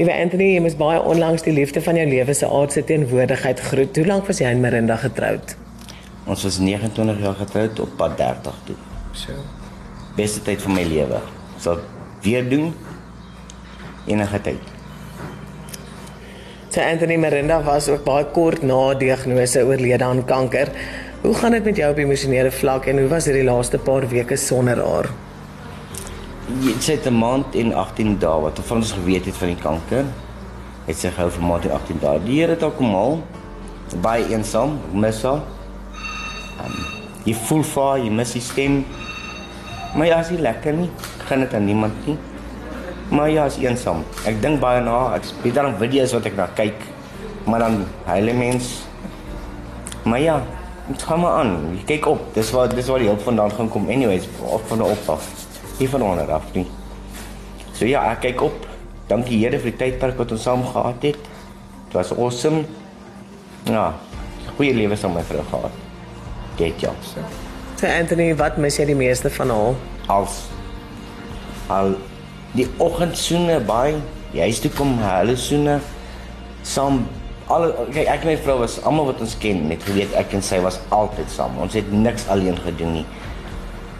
Liewe Anthony, jy moes baie onlangs die liefde van jou lewe se aardse teenwoordigheid groet. Hoe lank was jy en Marinda getroud? Ons was 29 jaar getroud op pad 30 toe. So. Beste tyd van my lewe. Sal weer doen enige tyd. So Anthony Marinda was ook baie kort na diagnose oorlede aan kanker. Hoe gaan dit met jou op emosionele vlak en hoe was dit die laaste paar weke sonder haar? Dit sê 'n maand en 18 dae wat van ons geweet het van die kanker. Het sy gehou vir maand en 18 dae. Die Here het ook kom al baie eensaam, mis haar. Um, jy voel vir haar, jy mis die stem. Maar ja, sy lekker nie. Gaan dit aan niemand nie. Maar ja, is eensaam. Ek dink baie na haar. Ek speel dan video's wat ek na kyk. Maar dan hele mens. Maar ja, dit gaan maar aan. Jy kyk op. Dis waar dis waar die hulp vandaan gaan kom. Anyways, op van op af nie van onder af nie. So ja, ek kyk op. Dankie Here vir die tydperk wat ons saam gehad het. Dit was awesome. Ja, goeie lewe saam met vrou gehad. Dit ja. So. Anthony, wat mis jy die meeste van haar? Als al die oggendsoene by die huis toe kom, hulle soene saam al kyk ek en my vrou was almal wat ons ken net geweet ek en sy was altyd saam. Ons het niks alleen gedoen nie.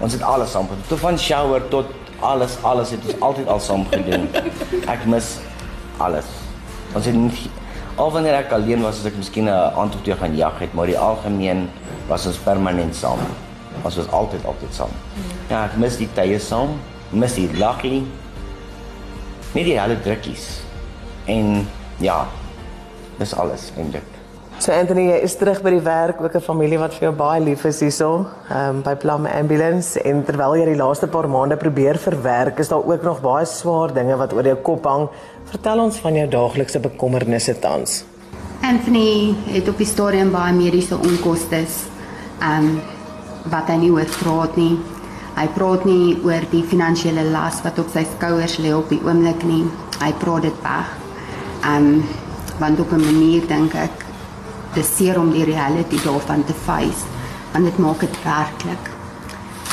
Ons het alles saam gedoen. Tot van shower tot alles, alles het ons altyd al saam gedoen. Ek mis alles. Ons het nie al wanneer ek alleen was, as ek miskien 'n aand of twee gaan jag het, maar die algemeen was ons permanent saam. Ons was altyd altyd saam. Ja, ek mis die tye saam. Mis die laggie. Nie die hele drukkies. En ja, dis alles eintlik. So Anthony, jy is terug by die werk, ook 'n familie wat vir jou baie lief is hierso, ehm um, by Plum Ambulance en terwyl jy die laaste paar maande probeer verwerk, is daar ook nog baie swaar dinge wat oor jou kop hang. Vertel ons van jou daaglikse bekommernisse tans. Anthony het op die stadium baie mediese onkoste. Ehm um, wat hy nie oor praat nie. Hy praat nie oor die finansiële las wat op sy skouers lê op die oomblik nie. Hy praat dit weg. Ehm um, want op 'n manier dink ek dis seer om die reality daarvan te face want dit maak dit werklik.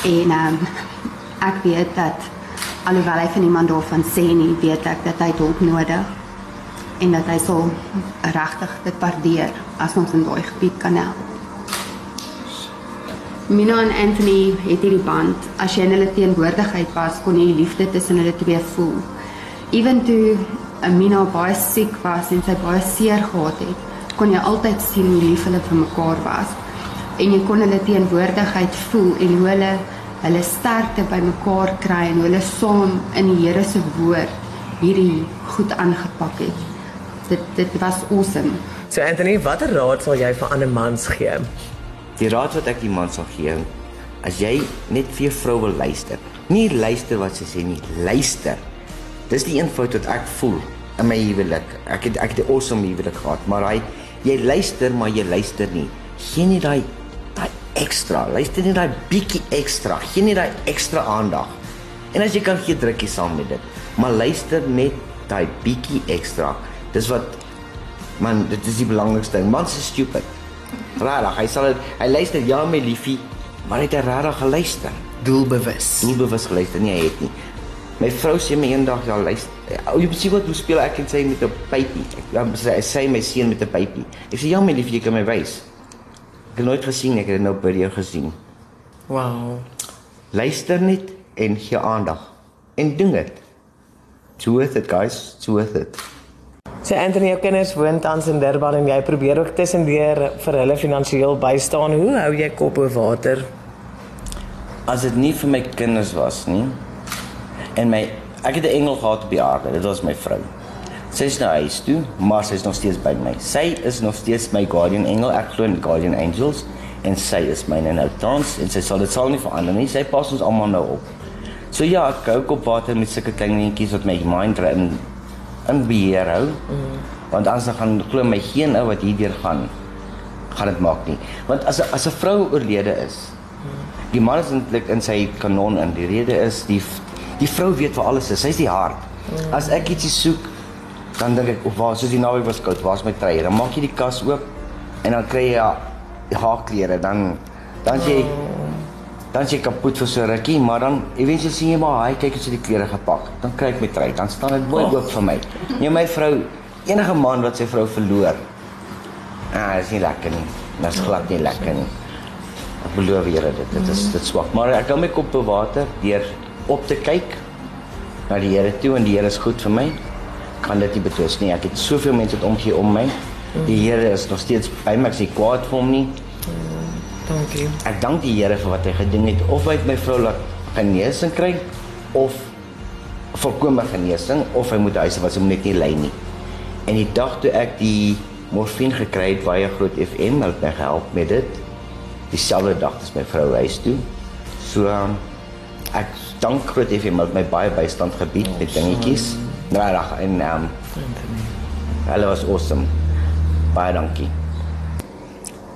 En ehm um, ek weet dat alhoewel hy van iemand daarvan sê nie, weet ek dat hy hulp nodig en dat hy so regtig dit waardeer as ons in daai gebied kan help. Mina en Anthony het hierdie band. As jy in hulle teenwoordigheid was, kon jy die liefde tussen hulle twee voel. Ewen toe Mina baie siek was en sy baie seer gehad het, kon jy altyd sien hoe lief hulle vir mekaar was en jy kon hulle teenwoordigheid voel en hoe hulle hulle sterkte by mekaar kry en hoe hulle saam in die Here se woord hierdie goed aangepak het. Dit dit was awesome. So Anthony, watter raad sal jy vir ander mans gee? Die raad wat ek die man sal gee, as jy net vir jou vrou wil luister. Nie luister wat sy sê nie, luister. Dis die een fout wat ek voel in my huwelik. Ek het ek het 'n awesome huwelik gehad, maar hy jy luister maar jy luister nie. Geen nie daai daai ekstra. Luister nie daai bietjie ekstra. Geen nie daai ekstra aandag. En as jy kan gee drukkie saam met dit. Maar luister net daai bietjie ekstra. Dis wat man, dit is die belangrikste ding. Man se stupid. Rarig, hy sal het, hy luister ja my liefie, maar hy het regtig geluister. Doelbewus. Doelbewus geluister nie hy het nie. My vrou sê my eendag ja luister. Ou jy sien wat hoe speel ek en sy met 'n pypie. Ek dan sê hy sê my seun met 'n pypie. Ek sê ja my liefie, jy kan my wys. Ek het nooit gesien ek het dit nou by jou gesien. Wow. Luister net en gee aandag en doen dit. It's worth it guys, it's worth it. So Anthony, jou kinders woon tans in Durban en jy probeer ook tussendeur vir hulle finansiëel bystaan. Hoe hou jy kop oor water? As dit nie vir my kinders was nie, en my ek het 'n engel gehad op die aarde. Dit was my vrou. Sy is nou huis toe, maar sy is nog steeds by my. Sy is nog steeds my guardian engel. Ek glo in guardian angels en sy is myne nou tans en sy sal dit sal nie verander nie. Sy pas ons almal nou op. So ja, ek hou op water met sulke klein dingetjies wat my mind in in beheer hou. Mm. Want anders dan gaan glo my geen ou wat hierdeur gaan gaan dit maak nie. Want as as 'n vrou oorlede is, die man is eintlik in sy kanon in. Die rede is die Die vrou weet waar alles is. Sy's die hart. Mm. As ek ietsie soek, dan dink ek, "Of waar, soos die naweek was koud, waar's my trui?" Dan maak jy die kas oop en dan kry jy ja, die haarklere, dan dan jy. Dan sê kapot vir so rukkie, maar dan eventueel sien jy maar hy kyk as hy die klere gepak. Dan kry ek my trui, dan staan dit mooi oh. oop vir my. Nee my vrou, enige man wat sy vrou verloor. Ah, is nie lekker nie. Dit is glad nie lekker nie. Ek beloof julle dit, dit is dit swak, maar ek hou my kop bo water deur op te kyk na die Here toe en die Here is goed vir my. Kan dit nie betwis nie. Ek het soveel mense wat omgee om my. Die Here is nog steeds by my. Ek sê kwaad vir hom nie. Dankie. Ek dank die Here vir wat hy gedoen het of hy het my vrou laat genesing kry of volkomme genesing of hy moet huis wat sy net nie ly nie. En die dag toe ek die morfine gekry het baie groot FM het my gehelp met dit. Dieselfde dag as my vrou huis toe. So um, ek dank groot FM het my baie bystand gebied met dingetjies. Nou reg en um, hulle was awesome. Baie dankie.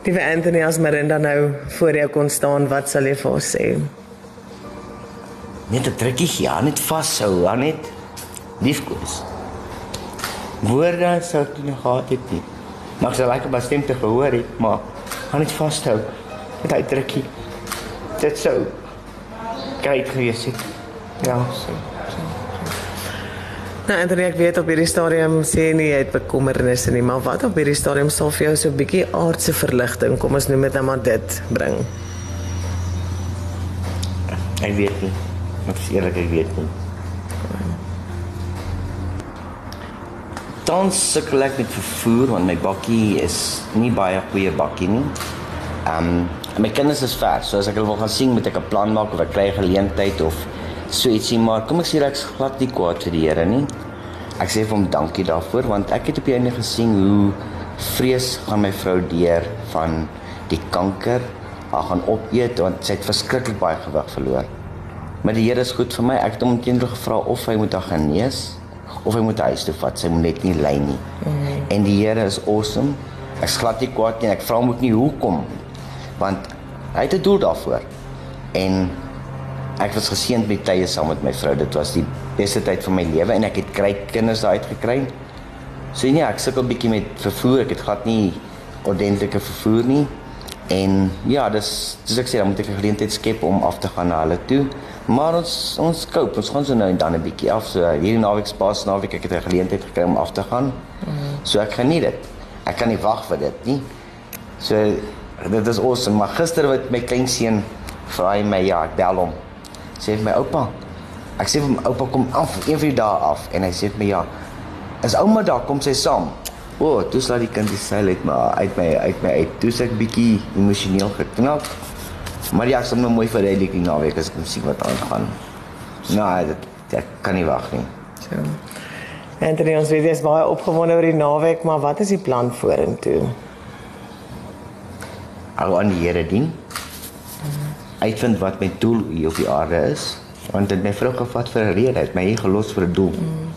Liewe Anthony, as Marinda nou voor jou kon staan, wat sal jy vir haar sê? Net 'n drukkie ja, net vashou, ja net. Liefkoes. Woorde sou ek nie gehad het nie. Maar sy lekker my stem te gehoor het, maar gaan net vashou. Met hy drukkie. Dit sou great gewees het. Ja, so. Nou, Anthony, ek weet op hierdie stadium sê nie jy het bekommernisse nie, maar wat op hierdie stadium sal vir jou so 'n bietjie aardse verligting, kom ons noem dit nou maar dit, bring? Ek weet nie. Ek sê eerlik ek weet nie. Dan sukkel ek met vervoer want my bakkie is nie baie goeie bakkie nie. Ehm um, my kinders is ver, so as ek hulle wil gaan sien, moet ek 'n plan maak of ek kry geleentheid of so ietsie maar kom ek sê ek's glad nie kwaad vir die Here nie. Ek sê vir hom dankie daarvoor want ek het op die einde gesien hoe vrees gaan my vrou deur van die kanker. Haar gaan opeet want sy het verskriklik baie gewig verloor. Maar die Here is goed vir my. Ek het hom teenoor gevra of hy moet haar genees of hy moet huis toe vat. Sy moet net nie ly nie. Mm -hmm. En die Here is awesome. Ek glad nie kwaad nie. Ek vra hom ook nie hoekom want hy het 'n doel daarvoor. En ek was geseënd met tye saam met my vrou. Dit was die beste tyd van my lewe en ek het kry kinders daai uitgekry. So nee, ek sukkel bietjie met vervoer. Ek het glad nie ordentlike vervoer nie. En ja, dis dis ek sê dan moet ek 'n geleentheid skep om af te gaan na hulle toe. Maar ons ons koop, ons gaan so nou en dan 'n bietjie af. So hierdie naweek spas naweek ek het 'n geleentheid gekry om af te gaan. Mm. So ek geniet dit. Ek kan nie wag vir dit nie. So dit is awesome. Maar gister wat my kleinseun vra hy my ja, ek bel hom sê vir my oupa. Ek sê vir my oupa kom af een van die dae af en hy sê vir my ja. Is ouma daar kom sy saam. O, oh, toe slaat die kind die seil uit my uit my uit my uit. Toe sê ek bietjie emosioneel geknap. Maar ja, ek sal nou mooi vir die lekker naweek as ek sien wat aangaan. Nou, dit ek kan nie wag nie. So. Anthony, ons weet jy is baie opgewonde oor die naweek, maar wat is die plan vorentoe? Hou aan die Here dien uitvind wat my doel hier op die aarde is want dit my vrou gevat vir 'n rede het my hier gelos vir 'n doel. Mm.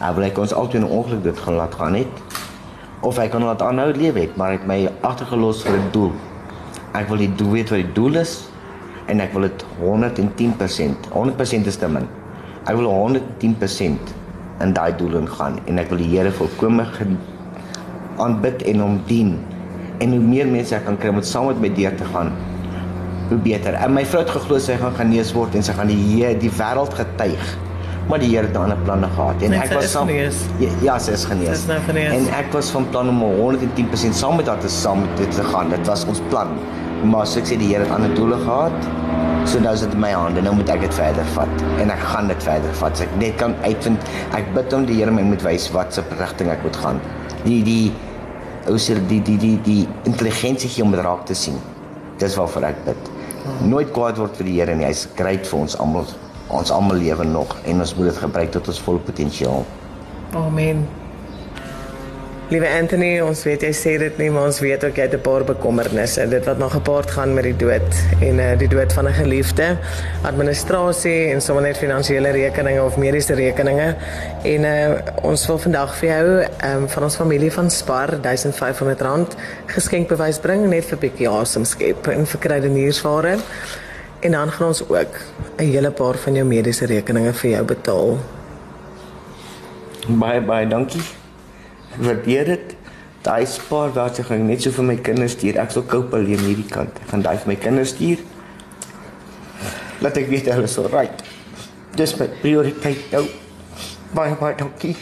Ek wil ek ons altyd 'n ongeluk dit gaan laat gaan net of ek kan laat aanhou lewe het maar het my agtergelos vir 'n doel. Ek wil die doel weet wat die doel is en ek wil dit 110%. 100% is te min. Ek wil 110% in daai doel ingaan en ek wil die Here volkome aanbid en hom dien. En hoe meer mense ek kan kry om saam met my deur te gaan, hoe beter. En my vrou het geglo sy gaan genees word en sy gaan die die wêreld getuig. Maar die Here het 'n ander planne gehad en nee, ek was saam Ja, ja, sy is genees. Sy is nou genees. En ek was van plan om 110% saam met haar te saam met dit te gaan. Dit was ons plan. Maar so ek sê die Here het ander doele gehad. So nou is dit in my hande. Nou moet ek dit verder vat en ek gaan dit verder vat. So ek net kan uitvind ek bid om die Here my moet wys wat se rigting ek moet gaan. Die die sê die die die die intelligensie om dit raak te sien. Dis waarvoor ek bid nooit kwaad word vir die Here nie. Hy's great vir ons almal. Ons almal lewe nog en ons moet dit gebruik tot ons volle potensiaal. Amen. Liewe Anthony, ons weet jy sê dit nie, maar ons weet ook jy het 'n paar bekommernisse. Dit wat nog gepaard gaan met die dood en uh, die dood van 'n geliefde, administrasie en sommer net finansiële rekeninge of mediese rekeninge. En uh, ons wil vandag vir jou um, van ons familie van Spar R1500 geskenkbewys bring net vir bietjie asem skep en vir kredietniersware. En dan gaan ons ook 'n hele paar van jou mediese rekeninge vir jou betaal. Baie baie dankie waardeer dit. Daai spaar wat ek net so vir my kinders stuur. Ek sal koop alleen hierdie kant. Ek gaan daai vir my kinders stuur. Laat ek weet hulle is so right. Dis my prioriteit nou. Baie baie dankie.